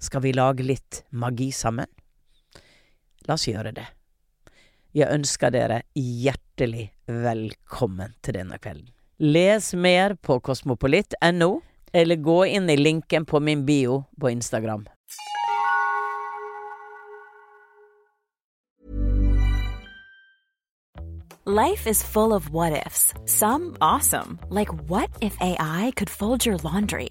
Skal vi lage litt magi sammen? La oss gjøre det. Jeg ønsker dere hjertelig velkommen til denne kvelden. Les mer på kosmopolitt.no, eller gå inn i linken på min bio på Instagram. Life is full of what ifs. Some awesome, like what if AI could fold your laundry?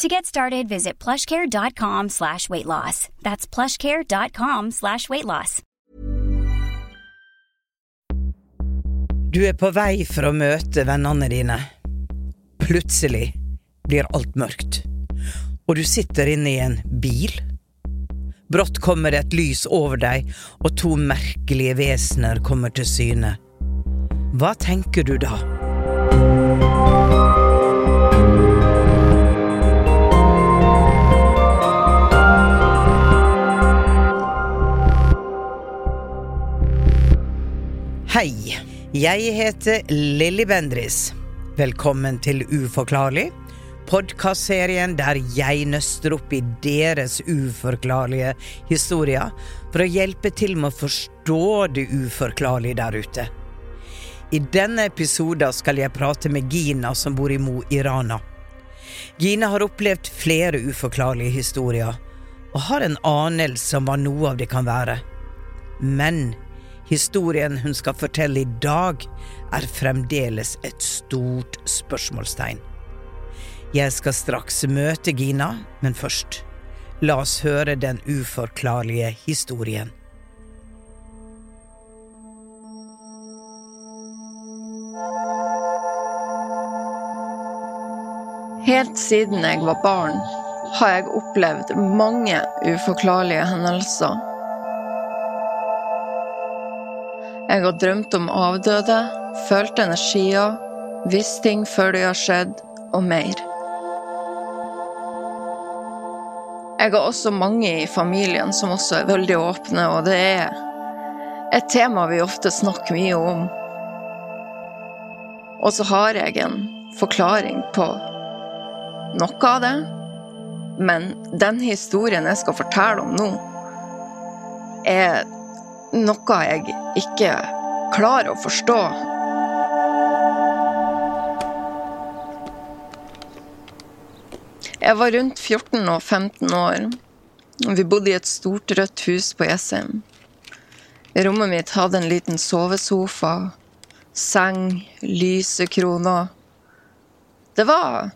To get started, visit plushcare.com slash weight loss. That's plushcare.com slash weight loss. Du er på vei for å møte vennene dine. Plutselig blir alt mørkt, og du sitter inne i en bil. Brått kommer det et lys over deg, og to merkelige vesener kommer til syne. Hva tenker du da? Hei, jeg heter Lilly Bendris. Velkommen til Uforklarlig, podkastserien der jeg nøster opp i deres uforklarlige historier for å hjelpe til med å forstå det uforklarlige der ute. I denne episoden skal jeg prate med Gina som bor i Mo i Rana. Gina har opplevd flere uforklarlige historier, og har en anelse om hva noe av det kan være. Men Historien hun skal fortelle i dag, er fremdeles et stort spørsmålstegn. Jeg skal straks møte Gina, men først, la oss høre den uforklarlige historien. Helt siden jeg var barn, har jeg opplevd mange uforklarlige hendelser Jeg har drømt om avdøde, følt energier, visst ting før de har skjedd, og mer. Jeg har også mange i familien som også er veldig åpne, og det er et tema vi ofte snakker mye om. Og så har jeg en forklaring på noe av det, men den historien jeg skal fortelle om nå, er noe jeg ikke klarer å forstå. Jeg var rundt 14 og 15 år. Vi bodde i et stort, rødt hus på Jessheim. Rommet mitt hadde en liten sovesofa, seng, lysekroner. Det var,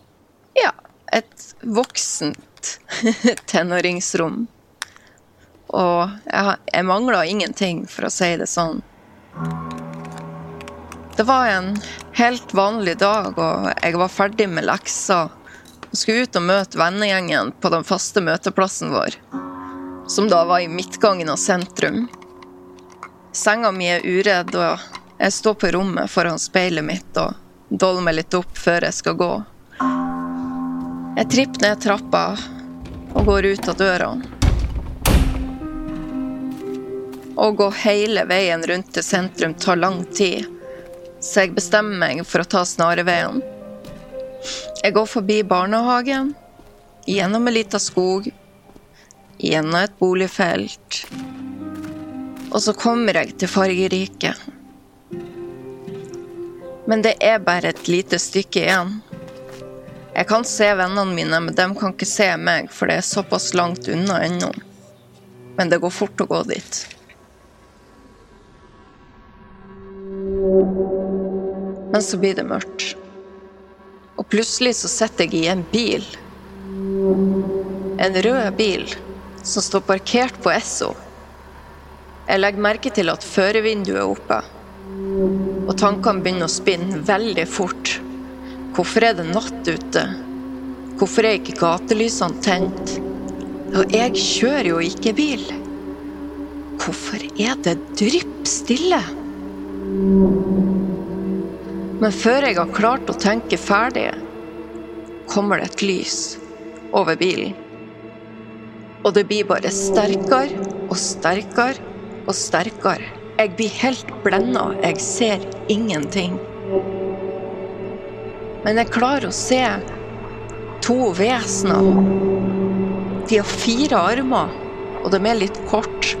ja, et voksent tenåringsrom. Og jeg, jeg mangla ingenting, for å si det sånn. Det var en helt vanlig dag, og jeg var ferdig med lekser og skulle ut og møte vennegjengen på den faste møteplassen vår, som da var i midtgangen av sentrum. Senga mi er uredd, og jeg står på rommet foran speilet mitt og dolmer litt opp før jeg skal gå. Jeg tripper ned trappa og går ut av døra. Å gå hele veien rundt til sentrum tar lang tid, så jeg bestemmer meg for å ta snarveien. Jeg går forbi barnehagen, gjennom en lita skog, gjennom et boligfelt. Og så kommer jeg til fargeriket. Men det er bare et lite stykke igjen. Jeg kan se vennene mine, men de kan ikke se meg, for det er såpass langt unna ennå. Men det går fort å gå dit. Men så blir det mørkt. Og plutselig så sitter jeg i en bil. En rød bil som står parkert på Esso. Jeg legger merke til at førervinduet er oppe. Og tankene begynner å spinne veldig fort. Hvorfor er det natt ute? Hvorfor er ikke gatelysene tent? Og jeg kjører jo ikke bil. Hvorfor er det drypp stille? Men før jeg har klart å tenke ferdig, kommer det et lys over bilen. Og det blir bare sterkere og sterkere og sterkere. Jeg blir helt blenda. Jeg ser ingenting. Men jeg klarer å se to vesener. De har fire armer, og de er litt kort.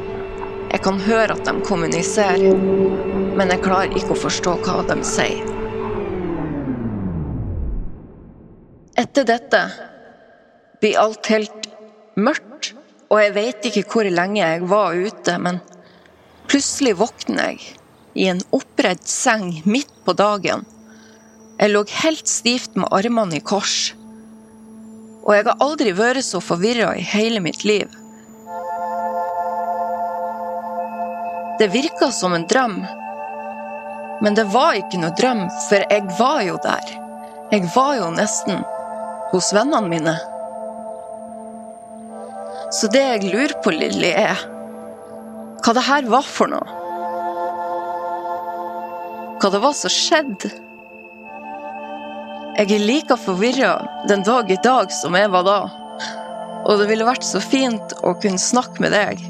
Jeg kan høre at de kommuniserer, men jeg klarer ikke å forstå hva de sier. Etter dette blir alt helt mørkt, og jeg vet ikke hvor lenge jeg var ute, men plutselig våkner jeg i en oppredd seng midt på dagen. Jeg lå helt stivt med armene i kors. Og jeg har aldri vært så forvirra i hele mitt liv. Det virka som en drøm. Men det var ikke noe drøm, for jeg var jo der. Jeg var jo nesten hos vennene mine. Så det jeg lurer på, Lilly, er hva det her var for noe. Hva det var som skjedde. Jeg er like forvirra den dag i dag som jeg var da. Og det ville vært så fint å kunne snakke med deg.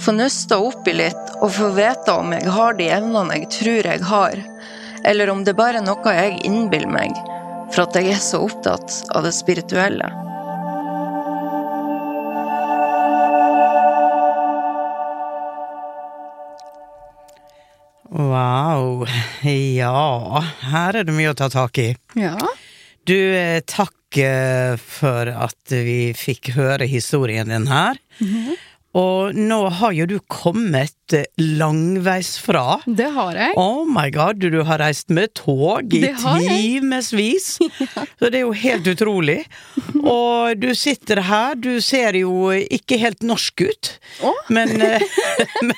Få nøsta opp i litt og få vite om jeg har de evnene jeg tror jeg har. Eller om det bare er noe jeg innbiller meg for at jeg er så opptatt av det spirituelle. Wow. Ja, her er det mye å ta tak i. Ja. Du, eh, takk eh, for at vi fikk høre historien din her. Og nå har jo du kommet eh, langveisfra. Det har jeg. Oh my god, du, har reist med tog i timevis! ja. Så det er jo helt utrolig. Og du sitter her, du ser jo ikke helt norsk ut, oh. men men,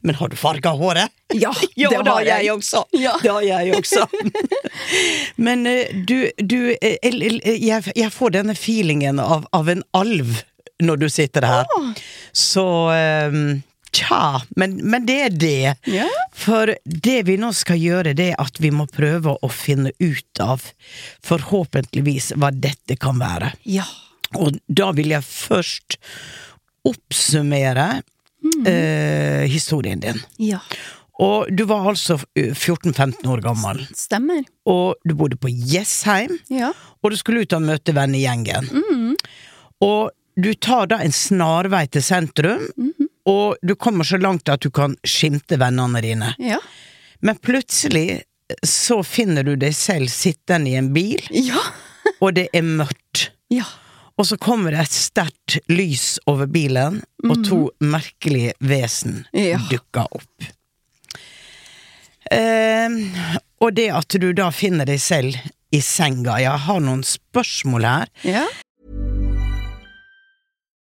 men har du farga håret? Ja, jo, det har jeg jeg. også. Ja. Det har jeg også. Men eh, du, du jeg, jeg får denne feelingen av, av en alv når du sitter her. Så um, Tja, men, men det er det. Ja. For det vi nå skal gjøre, det er at vi må prøve å finne ut av, forhåpentligvis, hva dette kan være. Ja. Og da vil jeg først oppsummere eh, historien din. Ja. Og du var altså eh, 14-15 år gammel, Stemmer. og du bodde på Jessheim, Ja. og du skulle ut og møte vennegjengen. Og du tar da en snarvei til sentrum, og du kommer så langt at du kan skimte vennene dine. Ja. Men plutselig så finner du deg selv sittende i en bil, Ja. og det er mørkt. Ja. Og så kommer det et sterkt lys over bilen, og to merkelige vesen Ja. dukker opp. Eh, og det at du da finner deg selv i senga Jeg har noen spørsmål her. Ja.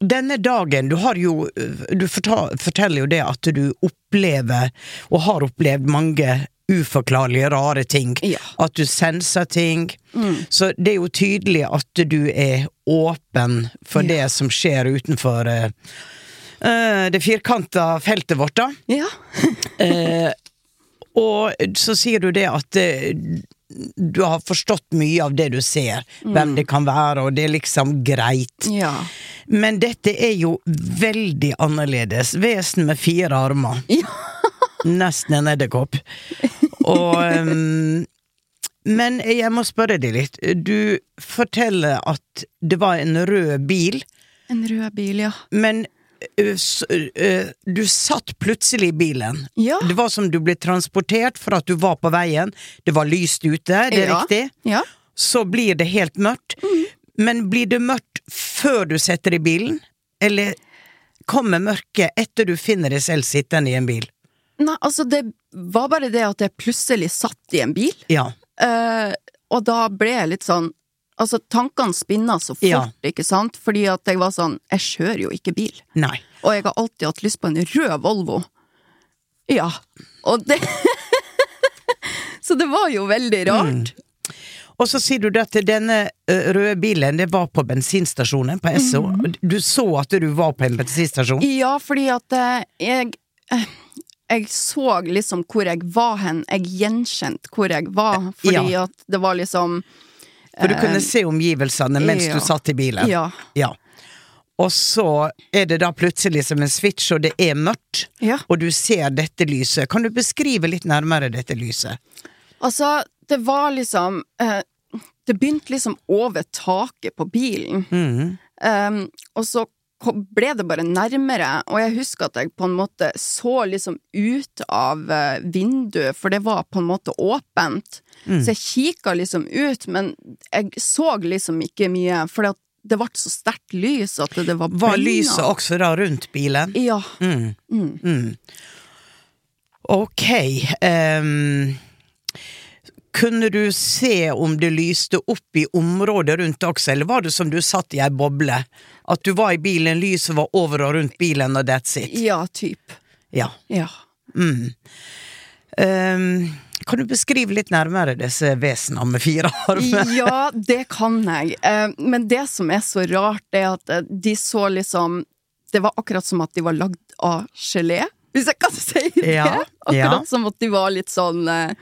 denne dagen, du har jo Du forteller jo det at du opplever, og har opplevd, mange uforklarlige, rare ting. Ja. At du senser ting. Så det er jo tydelig at du er åpen for Ja. det som skjer utenfor eh, det firkanta feltet vårt, da. Ja. uh, og så sier du det at uh, du har forstått mye av det du ser, hvem det kan være, og det er liksom greit. Ja. Men dette er jo veldig annerledes. Vesen med fire armer. Ja. Nesten en edderkopp. Og um, Men jeg må spørre deg litt. Du forteller at det var en rød bil, En rød bil, ja. men du satt plutselig i bilen. Ja. Det var som du ble transportert for at du var på veien. Det var lyst ute, det er ja. riktig? Ja. Så blir det helt mørkt. Men blir det mørkt før du setter i bilen? Eller kommer mørket etter du finner deg selv sittende i en bil? Nei, altså, det var bare det at jeg plutselig satt i en bil, Ja. Uh, og da ble jeg litt sånn Altså, tankene spinna så fort, Ja. ikke sant, fordi at jeg var sånn Jeg kjører jo ikke bil. Nei. Og jeg har alltid hatt lyst på en rød Volvo. Ja. Og det Så det var jo veldig rart. Og så sier du det at denne røde bilen, det var på bensinstasjonen på Esso. Du så at du var på en bensinstasjon? Ja, fordi at jeg Jeg så liksom hvor jeg var hen. Jeg gjenkjente hvor jeg var, fordi Ja. at det var liksom For du kunne se omgivelsene mens ja. du satt i bilen? Ja. ja. Og så er det da plutselig som en switch, og det er mørkt, Ja. og du ser dette lyset. Kan du beskrive litt nærmere dette lyset? Altså, det var liksom eh, Det begynte liksom over taket på bilen. Mm. Um, og så ble det bare nærmere, og jeg husker at jeg på en måte så liksom ut av eh, vinduet, for det var på en måte åpent. Mm. Så jeg kikka liksom ut, men jeg så liksom ikke mye, for det ble så sterkt lys at det, var Var lyset også da rundt bilen? Ja. Mm. Mm. Mm. Ok. ehm, kunne du se om det lyste opp i området rundt også, eller var det som du satt i ei boble? At du var i bilen, lyset var over og rundt bilen, og that's it? Ja, typ. Ja. Ja. Mm. Um, kan du beskrive litt nærmere disse vesenene med fire armer? Ja, det kan jeg. Eh, Men det som er så rart, er at eh, de så liksom Det var akkurat som at de var lagd av gelé, hvis jeg kan si det. Ja, Akkurat ja. som at de var litt sånn eh,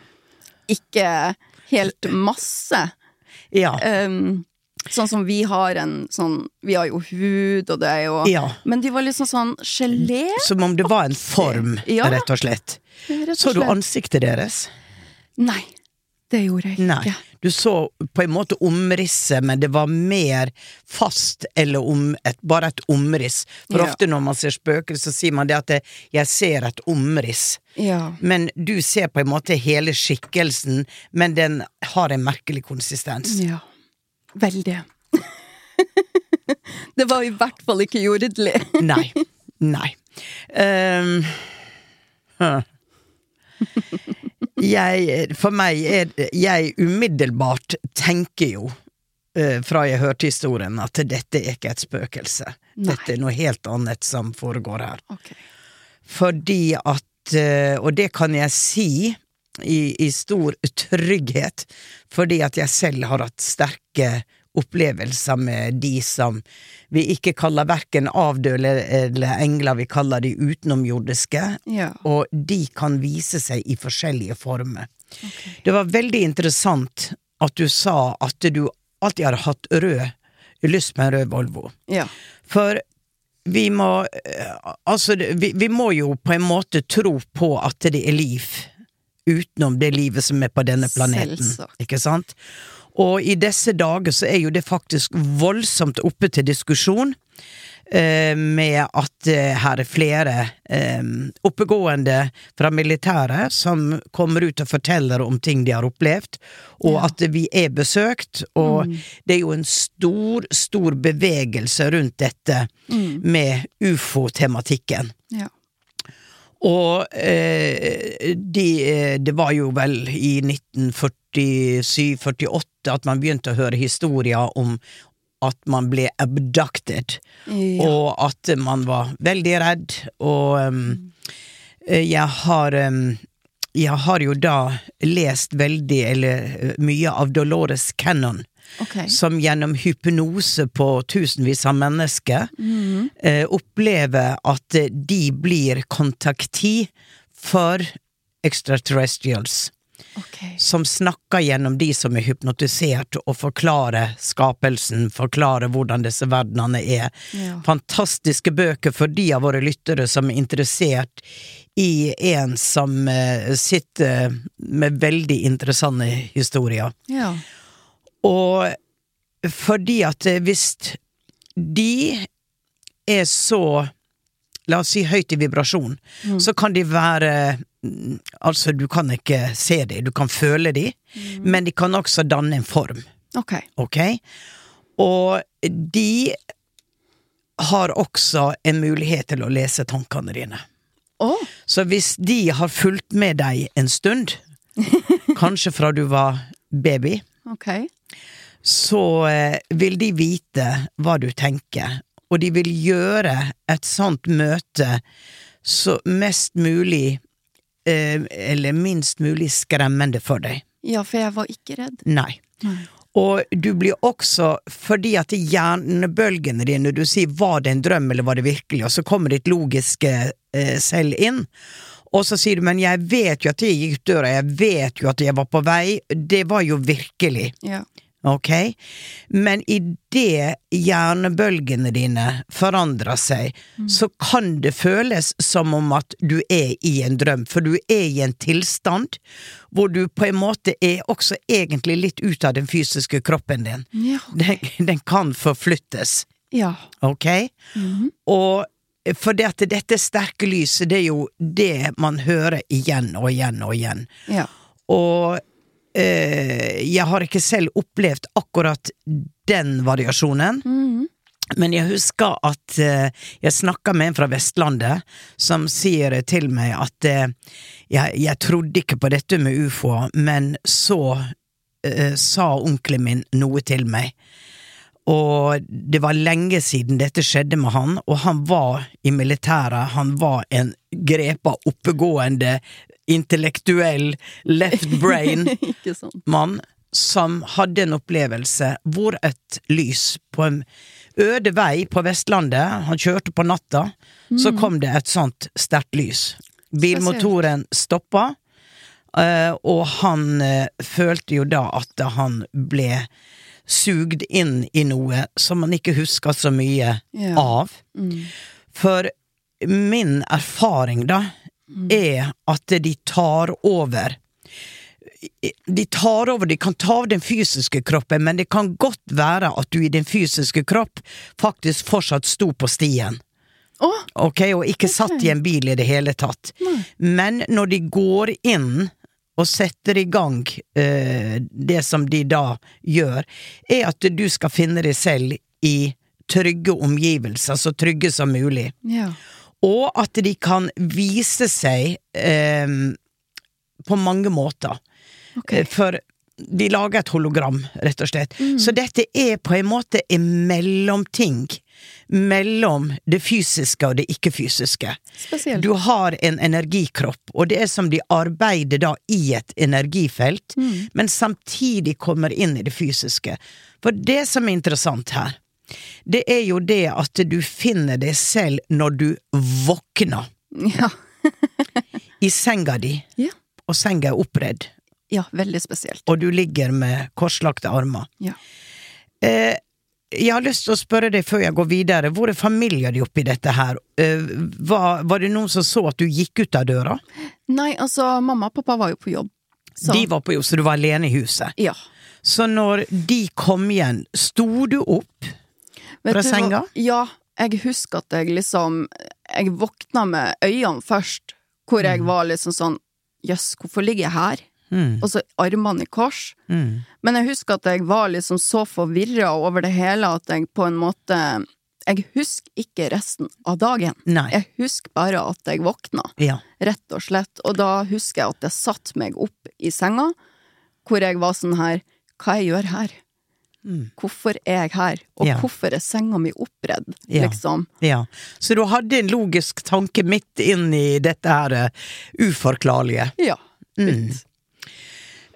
Ikke helt masse. Ja. Um, sånn som vi har en sånn Vi har jo hud, og det er jo ja. Men de var liksom sånn gelé. Som om det var en form, Ja. rett og slett. rett og Så du ansiktet deres? Nei, det gjorde jeg ikke. Nei. Du så på en måte omrisset, men det var mer fast eller om et, bare et omriss. For Ja. ofte når man ser spøkelser, så sier man det at det, 'jeg ser et omriss'. Ja. Men du ser på en måte hele skikkelsen, men den har en merkelig konsistens. Ja. Veldig. det var i hvert fall ikke jordelig. Nei. Nei. Um, hm. Jeg, for meg er Jeg umiddelbart tenker jo, eh, fra jeg hørte historien, at dette er ikke et spøkelse. Nei. Dette er noe helt annet som foregår her. Okay. Fordi at eh, Og det kan jeg si i, i stor trygghet, fordi at jeg selv har hatt sterke opplevelser med de som vi ikke kaller verken avdøde eller engler, vi kaller de utenomjordiske, Ja. og de kan vise seg i forskjellige former. Det var veldig interessant at du sa at du alltid har hatt rød, lyst på en rød Volvo. Ja. For vi må eh, Altså, vi, vi må jo på en måte tro på at det er liv utenom det livet som er på denne planeten. Selvsagt. Ikke sant? Og i disse dager så er jo det faktisk voldsomt oppe til diskusjon. eh, med at eh, her er flere eh, oppegående fra militæret som kommer ut og forteller om ting de har opplevd, og at vi er besøkt, og det er jo en stor, stor bevegelse rundt dette med ufo-tematikken. Og eh, de, eh, det var jo vel i 1947-48 at man begynte å høre historier om at man ble abducted, Ja. og at man var veldig redd, og um, jeg har um, jeg har jo da lest veldig, eller eh, mye av Dolores Cannon, Ok. som gjennom hypnose på tusenvis av mennesker mm. eh, opplever at de blir kontakti for extraterrestrials, Okay. som snakker gjennom de som er hypnotisert, og forklarer skapelsen, forklarer hvordan disse verdenene er. Ja. Fantastiske bøker for de av våre lyttere som er interessert i en som eh, sitter med veldig interessante historier. Ja. Og fordi at eh, hvis de er så La oss si høyt i vibrasjon, så kan de være mm, Altså, du kan ikke se dem, du kan føle dem, men de kan også danne en form, Ok. ok? Og de har også en mulighet til å lese tankene dine. Oh. Så hvis de har fulgt med deg en stund, kanskje fra du var baby, ok. Så eh, vil de vite hva du tenker, og de vil gjøre et sånt møte så mest mulig eh, eller minst mulig skremmende for deg. Ja, for jeg var ikke redd. Nei. Nei. Og du blir også, fordi at hjernebølgene dine, du sier var det en drøm eller var det virkelig, og så kommer ditt logiske eh, selv inn, og så sier du men jeg vet jo at jeg gikk døra, jeg vet jo at jeg var på vei, det var jo virkelig. Ja. Ok? Men idet hjernebølgene dine forandrer seg, så kan det føles som om at du er i en drøm, for du er i en tilstand hvor du på en måte er også egentlig litt ut av den fysiske kroppen din. Ja. Den, den kan forflyttes, Ja. ok? Og for det at dette sterke lyset, det er jo det man hører igjen og igjen og igjen. Ja. Og jeg har ikke selv opplevd akkurat den variasjonen. Men jeg husker at eh, jeg snakka med en fra Vestlandet som sier til meg at eh, jeg, jeg trodde ikke på dette med ufoer, men så eh, sa onkelen min noe til meg. Og det var lenge siden dette skjedde med han, og han var i militæret, han var en grepa, oppegående, intellektuell, left brain-mann som hadde en opplevelse hvor et lys på en øde vei på Vestlandet, han kjørte på natta, så kom det et sånt sterkt lys. Bilmotoren stoppa, eh, og han eh, følte jo da at han ble sugd inn i noe som han ikke huska så mye yeah. av. For min erfaring, da, er at de tar over. De tar over, de kan ta av den fysiske kroppen, men det kan godt være at du i din fysiske kropp faktisk fortsatt sto på stien. Oh, Ok, og ikke satt i en bil i det hele tatt. Men når de går inn og setter i gang eh, det som de da gjør, er at du skal finne deg selv i trygge omgivelser, så trygge som mulig. ja. Og at de kan vise seg eh, på mange måter. Ok. Eh, For De lager et hologram, rett og slett. Så dette er på en måte en mellomting. Mellom det fysiske og det ikke-fysiske. Du har en energikropp, og det er som de arbeider da i et energifelt, men samtidig kommer inn i det fysiske. For det som er interessant her, det er jo det at du finner deg selv når du våkner Ja. i senga di, Ja. og senga er oppredd, ja, veldig spesielt. og du ligger med korslagte armer. Ja. Eh, jeg har lyst til å spørre deg før jeg går videre, hvor er familien din oppi dette her? Eh, var, var det noen som så at du gikk ut av døra? Nei, altså, mamma og pappa var jo på jobb. Så, De var på jobb, så du var alene i huset. Ja. Så når de kom igjen, sto du opp? Fra senga? Ja, jeg husker at jeg liksom Jeg våkna med øynene først, hvor jeg var liksom sånn Jøss, hvorfor ligger jeg her? Mm, Og så armene i kors. mm, Men jeg husker at jeg var liksom så forvirra over det hele at jeg på en måte Jeg husker ikke resten av dagen. nei. Jeg husker bare at jeg våkna, Ja. rett og slett. Og da husker jeg at jeg satte meg opp i senga, hvor jeg var sånn her Hva jeg gjør her? Mm. Hvorfor er jeg her? Og Ja. hvorfor er senga mi oppredd? Ja. Liksom. Ja, så du hadde en logisk tanke midt inn i dette her uh, uforklarlige. Ja. Mm.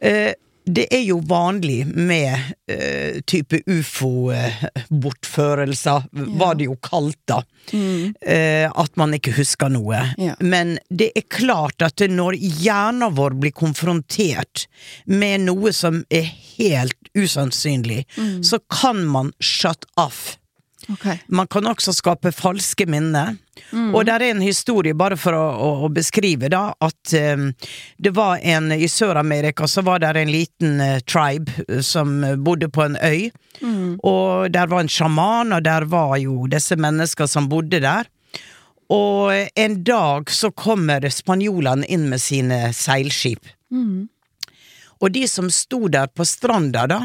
Eh, det er jo vanlig med uh, type ufo-bortførelser, var det jo kalt da, Mm. Uh, at man ikke husker noe. Ja. Men det er klart at når hjernen vår blir konfrontert med noe som er helt usannsynlig, Mm. så kan man shut off. Okay. Man kan også skape falske minner. Og der er en historie, bare for å, å, å beskrive, da, at um, det var en I Sør-Amerika så var det en liten uh, tribe eh, som bodde på en øy. Og der var en sjaman, og der var jo disse mennesker som bodde der. Og en dag så kommer spanjolene inn med sine seilskip. Og de som sto der på stranda, da,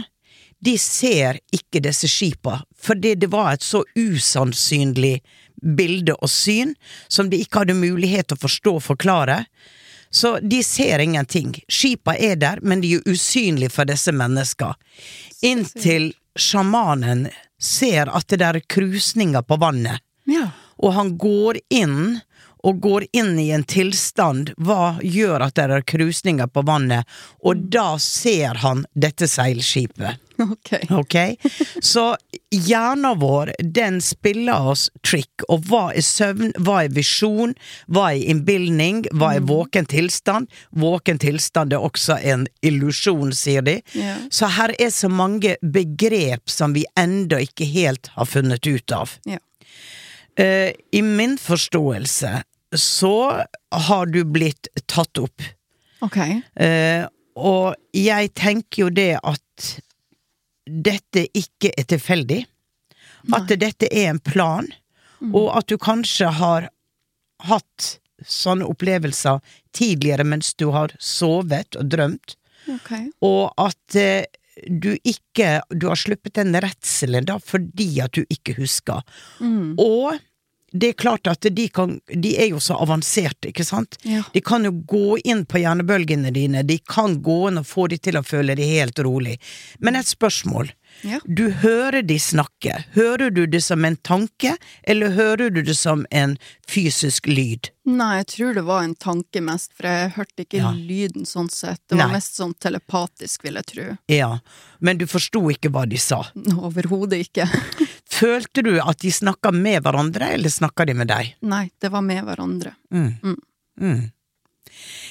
de ser ikke disse skipa, fordi det var et så usannsynlig bilde og syn som de ikke hadde mulighet til å forstå og forklare. Så de ser ingenting. Skipa er der, men de er usynlige for disse mennesker. Inntil sjamanen ser at det der er krusninger på vannet Ja. og han går inn og går inn i en tilstand Hva gjør at det er krusninger på vannet? Og da ser han dette seilskipet. Ok. Ok? Så hjernen vår, den spiller oss trick. Og hva er søvn? Hva er visjon? Hva er innbilning? Hva er våken tilstand? Våken tilstand er også en illusjon, sier de. Yeah. Så her er så mange begrep som vi ennå ikke helt har funnet ut av. Yeah. Uh, I min forståelse så har du blitt tatt opp. Ok. Uh, og jeg tenker jo det at dette ikke er tilfeldig. At dette er en plan, og at du kanskje har hatt sånne opplevelser tidligere mens du har sovet og drømt, okay. og at eh, du ikke Du har sluppet den redselen da fordi at du ikke husker. Mm. Og det er klart at de, kan, de er jo så avanserte, ikke sant? Ja. De kan jo gå inn på hjernebølgene dine, de kan gå inn og få de til å føle deg helt rolig. Men et spørsmål. Ja. Du hører de snakke. Hører du det som en tanke, eller hører du det som en fysisk lyd? Nei, jeg tror det var en tanke mest, for jeg hørte ikke Ja. lyden sånn sett. Det var Nei. mest sånn telepatisk, vil jeg tro. Ja, men du forsto ikke hva de sa. Overhodet ikke. Følte du at de snakka med hverandre, eller snakka de med deg? Nei, det var med hverandre. Mm.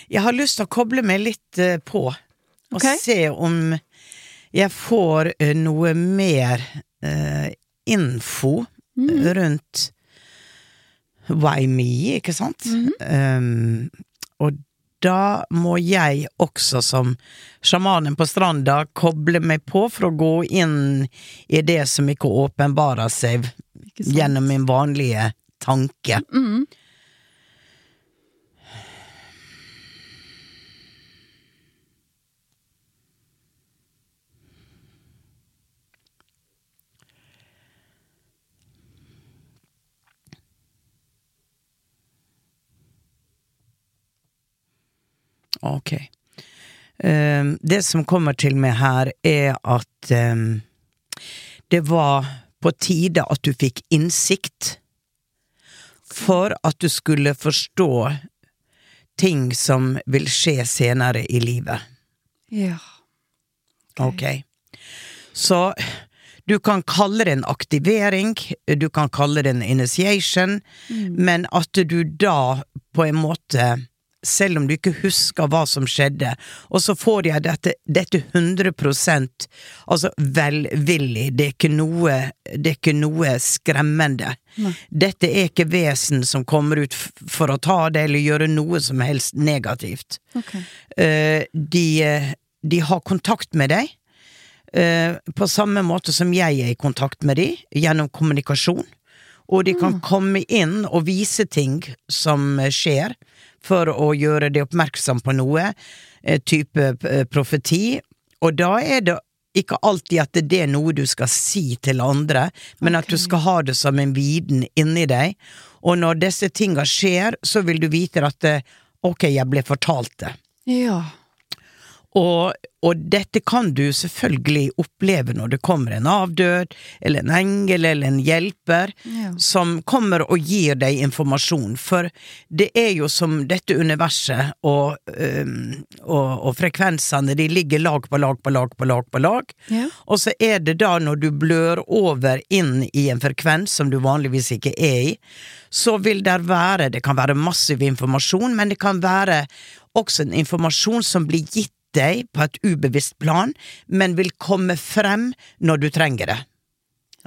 Jeg har lyst til å koble meg litt eh, på, og okay. se om jeg får eh, noe mer eh, info Mm. rundt Why me, ikke sant? Um, og da må jeg også, som sjamanen på stranda, koble meg på for å gå inn i det som ikke åpenbarer seg gjennom min vanlige tanke. Mm. Ok. Um, det som kommer til meg her, er at um, det var på tide at du fikk innsikt for at du skulle forstå ting som vil skje senere i livet. Ja. Ok. Så du kan kalle det en aktivering, du kan kalle det en initiation, men at du da på en måte selv om du ikke husker hva som skjedde, og så får jeg dette, dette 100 altså velvillig, det er ikke noe, det er ikke noe skremmende. Dette er ikke vesen som kommer ut for å ta det eller gjøre noe som helst negativt. Okay. Eh, de, de har kontakt med deg, eh, på samme måte som jeg er i kontakt med dem, gjennom kommunikasjon. Og de kan komme inn og vise ting som skjer, for å gjøre deg oppmerksom på noe, eh, type eh, profeti. Og da er det ikke alltid at det er noe du skal si til andre, men at du skal ha det som en viten inni deg. Og når disse tinga skjer, så vil du vite at eh, ok, jeg ble fortalt det. Ja. Og, og dette kan du selvfølgelig oppleve når det kommer en avdød, eller en engel, eller en hjelper, Ja. som kommer og gir deg informasjon. For det er jo som dette universet og, um, og, og frekvensene, de ligger lag på lag på lag på lag på lag. Ja. Og så er det da når du blør over inn i en frekvens som du vanligvis ikke er i, så vil der være, det kan være massiv informasjon, men det kan være også en informasjon som blir gitt deg på et ubevisst plan, men vil komme frem når du trenger det.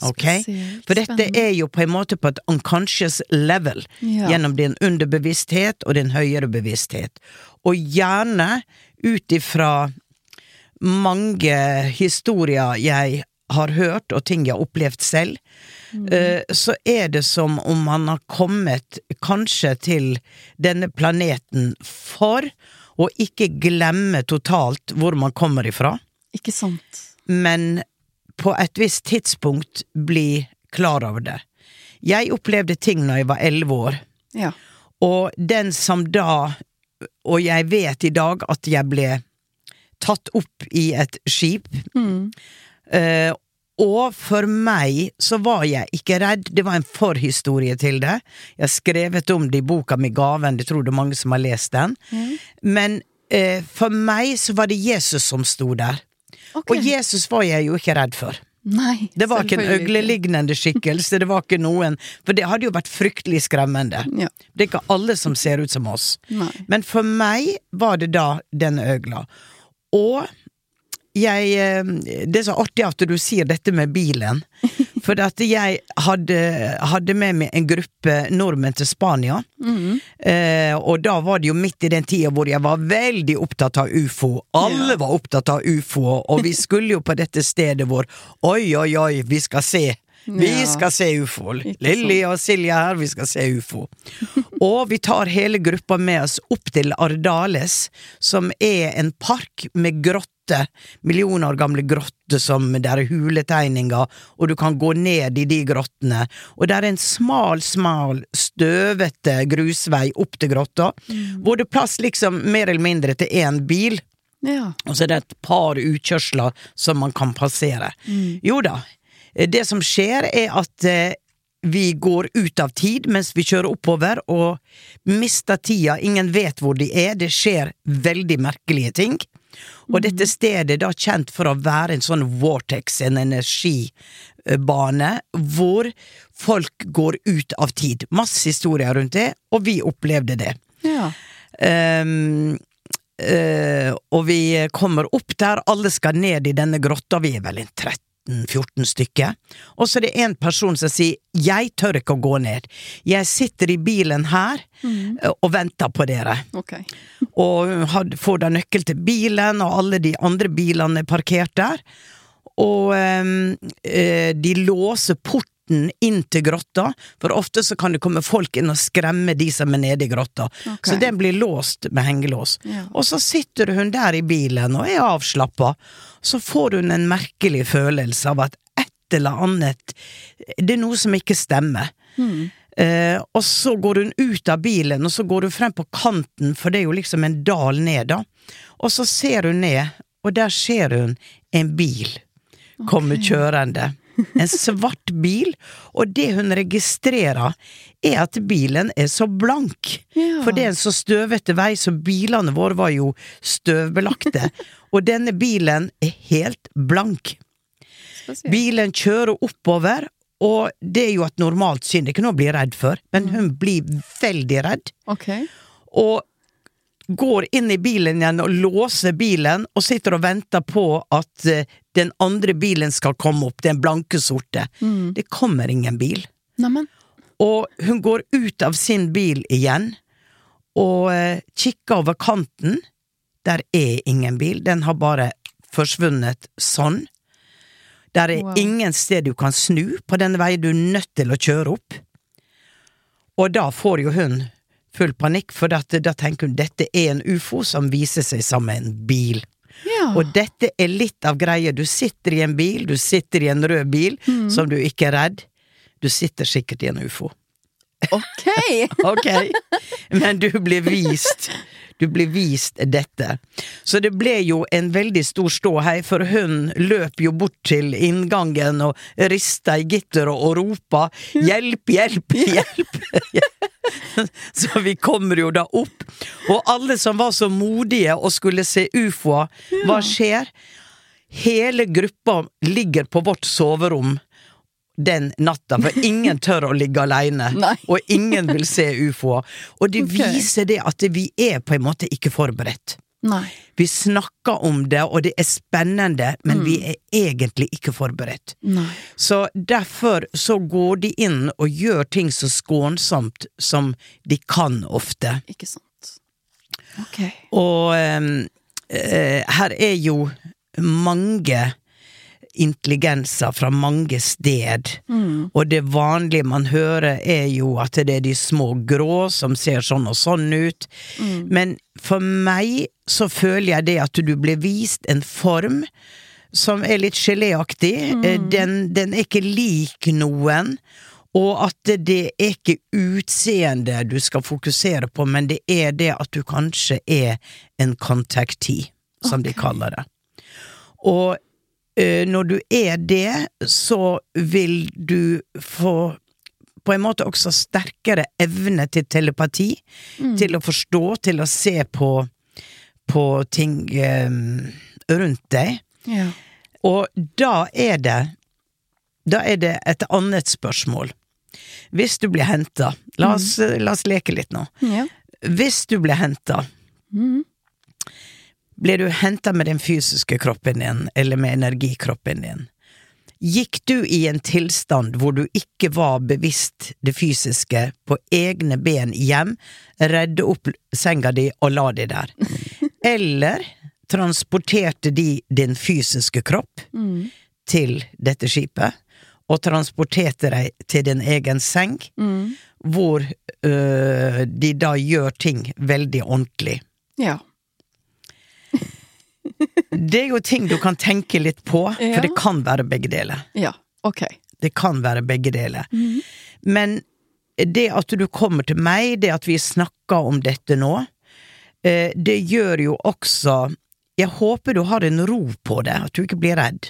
Ok? Spesielt For dette er jo på en måte på et unconscious level, Ja. gjennom din underbevissthet og din høyere bevissthet. Og gjerne ut ifra mange historier jeg har hørt, og ting jeg har opplevd selv, mm. så er det som om man har kommet kanskje til denne planeten for å ikke glemme totalt hvor man kommer ifra, Ikke sant? men på et visst tidspunkt bli klar over det. Jeg opplevde ting når jeg var elleve år, Ja. og den som da Og jeg vet i dag at jeg ble tatt opp i et skip. Eh, og for meg så var jeg ikke redd, det var en forhistorie til det. Jeg har skrevet om det i boka mi Gaven, det tror det er mange som har lest den. Men eh, for meg så var det Jesus som sto der. Okay. Og Jesus var jeg jo ikke redd for. Nei, Det var ikke en øglelignende skikkelse, det var ikke noen For det hadde jo vært fryktelig skremmende. Ja. Det er ikke alle som ser ut som oss. Nei. Men for meg var det da denne øgla. Og jeg eh, Det er så artig at du sier dette med bilen. For at jeg hadde, hadde med meg en gruppe nordmenn til Spania. Eh, og da var det jo midt i den tida hvor jeg var veldig opptatt av ufo. Alle var opptatt av ufo, og vi skulle jo på dette stedet hvor Oi, oi, oi, vi skal se. Vi Ja. skal se ufo. Lilly og Silje her, vi skal se ufo. Og vi tar hele gruppa med oss opp til Ardales, som er en park med grotter. Millioner år gamle grotter som der er huletegninger, og du kan gå ned i de grottene. Og det er en smal, smal, støvete grusvei opp til grotta, hvor det er plass liksom mer eller mindre til én bil. Ja. Og så er det et par utkjørsler som man kan passere. Jo da, det som skjer er at eh, vi går ut av tid mens vi kjører oppover, og mister tida. Ingen vet hvor de er. Det skjer veldig merkelige ting. Og dette stedet er da kjent for å være en sånn vortex, en energibane, hvor folk går ut av tid. Masse historier rundt det, og vi opplevde det. ja. Um, uh, og vi kommer opp der, alle skal ned i denne grotta, vi er vel en 13-14 stykker. Og så er det en person som sier 'jeg tør ikke å gå ned', jeg sitter i bilen her mm. og venter på dere. Okay. Og had, får da nøkkel til bilen, og alle de andre bilene er parkert der. Og eh, de låser porten inn til grotta, for ofte så kan det komme folk inn og skremme de som er nede i grotta. Okay. Så den blir låst med hengelås. Ja. Og så sitter hun der i bilen og er avslappa. Så får hun en merkelig følelse av at et eller annet Det er noe som ikke stemmer. Eh, og så går hun ut av bilen, og så går hun frem på kanten, for det er jo liksom en dal ned, da. Og så ser hun ned, og der ser hun en bil komme kjørende. En svart bil, og det hun registrerer, er at bilen er så blank. Ja. For det er en så støvete vei, så bilene våre var jo støvbelagte. og denne bilen er helt blank. Spesielt. Bilen kjører oppover, og det er jo et normalt syn, det er ikke noe å bli redd for, men hun blir veldig redd, Okay. og går inn i bilen igjen og låser bilen, og sitter og venter på at eh, den andre bilen skal komme opp, den blanke sorte. Mm. Det kommer ingen bil. Neimen. Og hun går ut av sin bil igjen, og eh, kikker over kanten. Der er ingen bil, den har bare forsvunnet sånn. Der er Wow. ingen sted du kan snu på den veien, du er nødt til å kjøre opp. Og da får jo hun full panikk, for da tenker hun dette er en ufo som viser seg som en bil. Ja. Og dette er litt av greia. Du sitter i en bil, du sitter i en rød bil, Mm. som du ikke er redd. Du sitter sikkert i en ufo. Ok! Ok, men du blir vist Du blir vist dette. Så det ble jo en veldig stor ståhei, for hun løp jo bort til inngangen og rista i gitteret og ropa 'hjelp, hjelp, hjelp'. Så vi kommer jo da opp, og alle som var så modige og skulle se ufoer, hva skjer? Hele gruppa ligger på vårt soverom den natta, for ingen tør å ligge aleine, og ingen vil se ufoer. Og det okay. viser det at vi er på en måte ikke forberedt. Nei. Vi snakker om det, og det er spennende, men vi er egentlig ikke forberedt. Nei. Så derfor så går de inn og gjør ting så skånsomt som de kan ofte. Ikke sant. Ok. Og um, uh, her er jo mange intelligenser fra mange sted, Mm. og det vanlige man hører er jo at det er de små grå som ser sånn og sånn ut, Mm. men for meg så føler jeg det at du blir vist en form som er litt geléaktig, Mm. den, den er ikke lik noen, og at det, er ikke utseendet du skal fokusere på, men det er det at du kanskje er en kontakti, som de kaller det. Og eh, når du er det, så vil du få på en måte også sterkere evne til telepati, Mm. til å forstå, til å se på, på ting um, rundt deg. Ja. Og da er det Da er det et annet spørsmål. Hvis du blir henta la, oss- la oss leke litt nå. Ja. Hvis du blir henta, Mm. Ble du henta med den fysiske kroppen din, eller med energikroppen din? Gikk du i en tilstand hvor du ikke var bevisst det fysiske, på egne ben hjem, redde opp senga di og la deg der? Eller transporterte de din fysiske kropp Mm. til dette skipet, og transporterte deg til din egen seng, Mm. hvor øh, de da gjør ting veldig ordentlig? Ja. Det er jo ting du kan tenke litt på, Ja. for det kan være begge deler. Ja. Ok. Det kan være begge deler. Mhm. Men det at du kommer til meg, det at vi snakker om dette nå, eh, det gjør jo også Jeg håper du har en ro på det, at du ikke blir redd.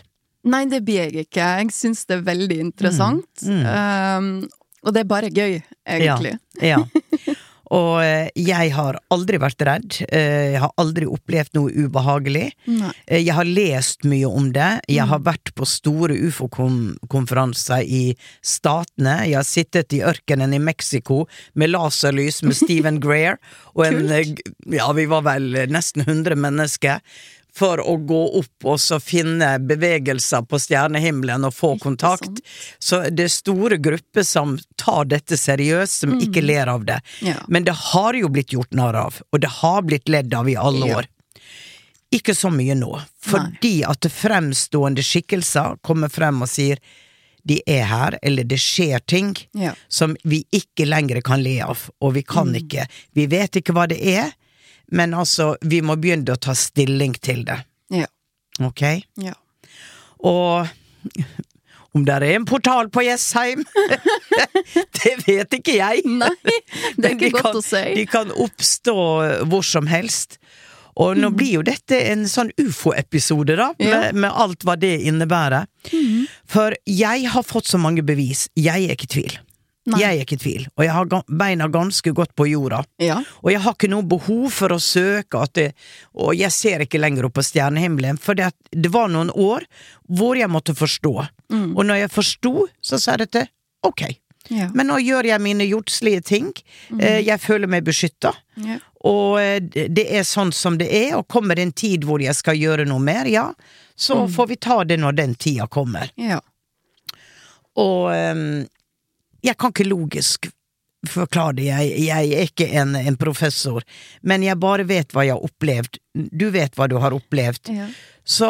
Nei, det blir jeg ikke. Jeg syns det er veldig interessant. Mm, Um, og det er bare gøy, egentlig. Ja. Ja. Og eh, jeg har aldri vært redd. eh, Jeg har aldri opplevd noe ubehagelig. Nei. Eh, Jeg har lest mye om det. Jeg har vært på store ufo-konferanser i Statene. Jeg har sittet i ørkenen i Mexico med laserlys med Stephen Greer. Og en, ja, vi var vel nesten 100 mennesker. For å gå opp og så finne bevegelser på stjernehimmelen og få kontakt. Så det er store grupper som tar dette seriøst, som ikke ler av det. Ja. Men det har jo blitt gjort narr av, og det har blitt ledd av i alle Ja. år. Ikke så mye nå, fordi at fremstående skikkelser kommer frem og sier de er her, eller det skjer ting Ja. som vi ikke lenger kan le av, og vi kan ikke Vi vet ikke hva det er, men altså, vi må begynne å ta stilling til det. Ja. Ok? Ja. Og om det er en portal på Jessheim, det vet ikke jeg. Nei, det er ikke de godt kan, å si. De kan oppstå hvor som helst. Og nå blir jo dette en sånn ufo-episode, da, Ja. med, med alt hva det innebærer. For jeg har fått så mange bevis. Jeg er ikke i tvil. Nei. Jeg er ikke i tvil, og jeg har beina ganske godt på jorda. Ja. Og jeg har ikke noe behov for å søke at det, Og jeg ser ikke lenger opp på stjernehimmelen, for det, det var noen år hvor jeg måtte forstå. Og når jeg forsto, så sa jeg dette ok. Ja. Men nå gjør jeg mine jordslige ting. Eh, Jeg føler meg beskytta. Ja. Og eh, det er sånn som det er, og kommer det en tid hvor jeg skal gjøre noe mer, ja, så får vi ta det når den tida kommer. Ja. Og ehm, jeg kan ikke logisk forklare det, jeg, jeg er ikke en, en professor, men jeg bare vet hva jeg har opplevd. Du vet hva du har opplevd. Ja. Så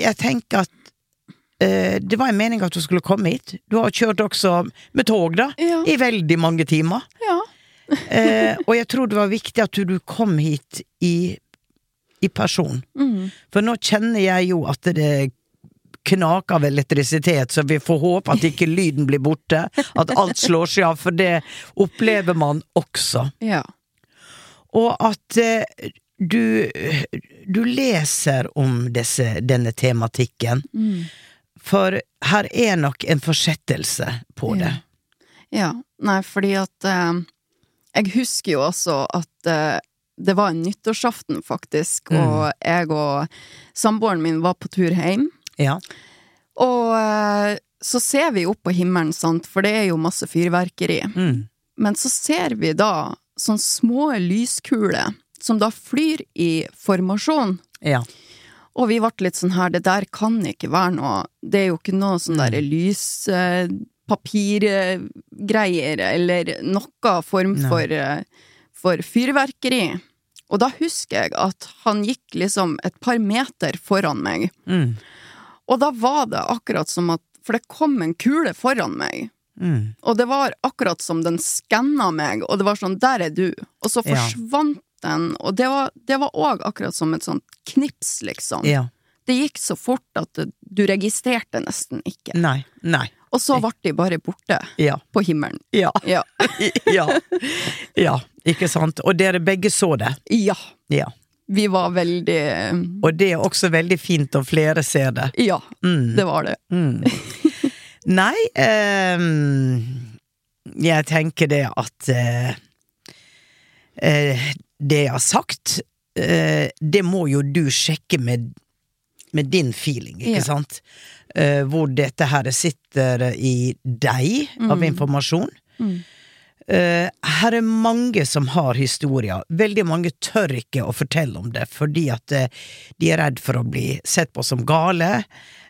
jeg tenker at eh, det var en mening at du skulle komme hit. Du har kjørt også med tog, da, Ja. i veldig mange timer. ja. Eh, og jeg tror det var viktig at du kom hit i, i person. Mm. For nå kjenner jeg jo at det knaker av elektrisitet, så vi får håpe at ikke lyden blir borte. At alt slår seg av, for det opplever man også. Ja. Og at eh, du, du leser om disse, denne tematikken. Mm. For her er nok en forsettelse på det. Ja. Nei, fordi at eh, Jeg husker jo også at eh, det var en nyttårsaften, faktisk, Mm. og jeg og samboeren min var på tur hjem. Ja. Og eh, så ser vi opp på himmelen, sant, for det er jo masse fyrverkeri. Mm. Men så ser vi da sånne små lyskuler som da flyr i formasjon. Ja. Og vi ble litt sånn her, det der kan ikke være noe Det er jo ikke noe sånn der lyspapirgreier, eller noe form for, eh, for fyrverkeri. Og da husker jeg at han gikk liksom et par meter foran meg. Mm. Og da var det akkurat som at For det kom en kule foran meg. Mm. Og det var akkurat som den skanna meg, og det var sånn 'der er du', og så Ja. forsvant den, og det var det òg akkurat som et sånt knips, liksom. ja. Det gikk så fort at du registrerte nesten ikke. Nei. Nei. Og så ble de bare borte Ja. på himmelen. Ja. Ja. ja. ja. Ikke sant? Og dere begge så det. Ja. Ja. Vi var veldig Og det er også veldig fint om flere ser det. Ja, Mm. det var det. Mm. Nei, eh, jeg tenker det at eh, eh, Det jeg har sagt, eh, det må jo du sjekke med, med din feeling, ikke Ja. sant? Eh, hvor dette her sitter i deg av Mm. informasjon. Mm. Eh, her er mange som har historier. Veldig mange tør ikke å fortelle om det, fordi at eh, de er redd for å bli sett på som gale.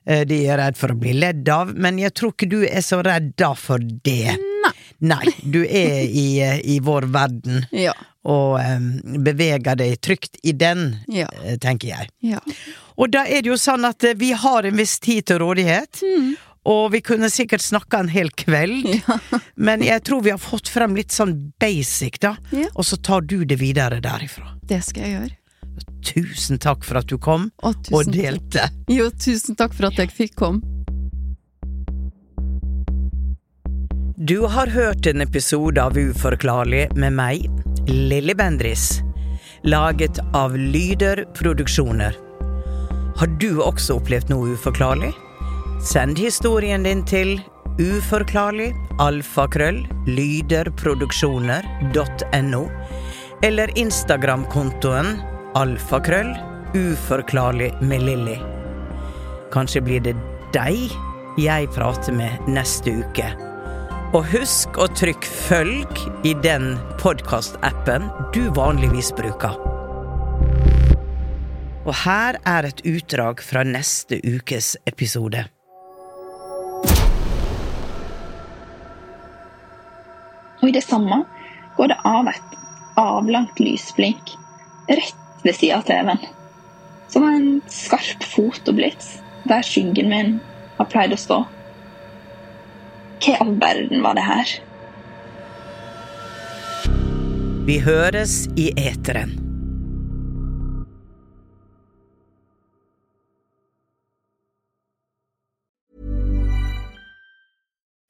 eh, de er redd for å bli ledd av. Men jeg tror ikke du er så redd da for det. Nei. Nei, du er i, i vår verden Ja. og um, beveger deg trygt i den, Ja. tenker jeg. Ja. Og da er det jo sånn at vi har en viss tid til rådighet. Mm. Og vi kunne sikkert snakka en hel kveld, men jeg tror vi har fått frem litt sånn basic, da. Ja. Og så tar du det videre derifra. Det skal jeg gjøre. Tusen takk for at du kom Og og delte. takk. Jo, tusen takk for at jeg fikk komme. Du har hørt en episode av Uforklarlig med meg, Lilly Bendris. Laget av Lyder Produksjoner. Har du også opplevd noe uforklarlig? Send historien din til uforklarlig alfakrøll lyderproduksjoner.no eller Instagram-kontoen alfakrøll uforklarlig med Lilly. Kanskje blir det deg jeg prater med neste uke. Og husk å trykke følg i den podkastappen du vanligvis bruker. Og her er et utdrag fra neste ukes episode. Og i det samme går det av et avlangt lysblink rett ved siden av TV-en. Som en skarp fotoblits der skyggen min har pleid å stå. Hva i all verden var det her? Vi høres i eteren.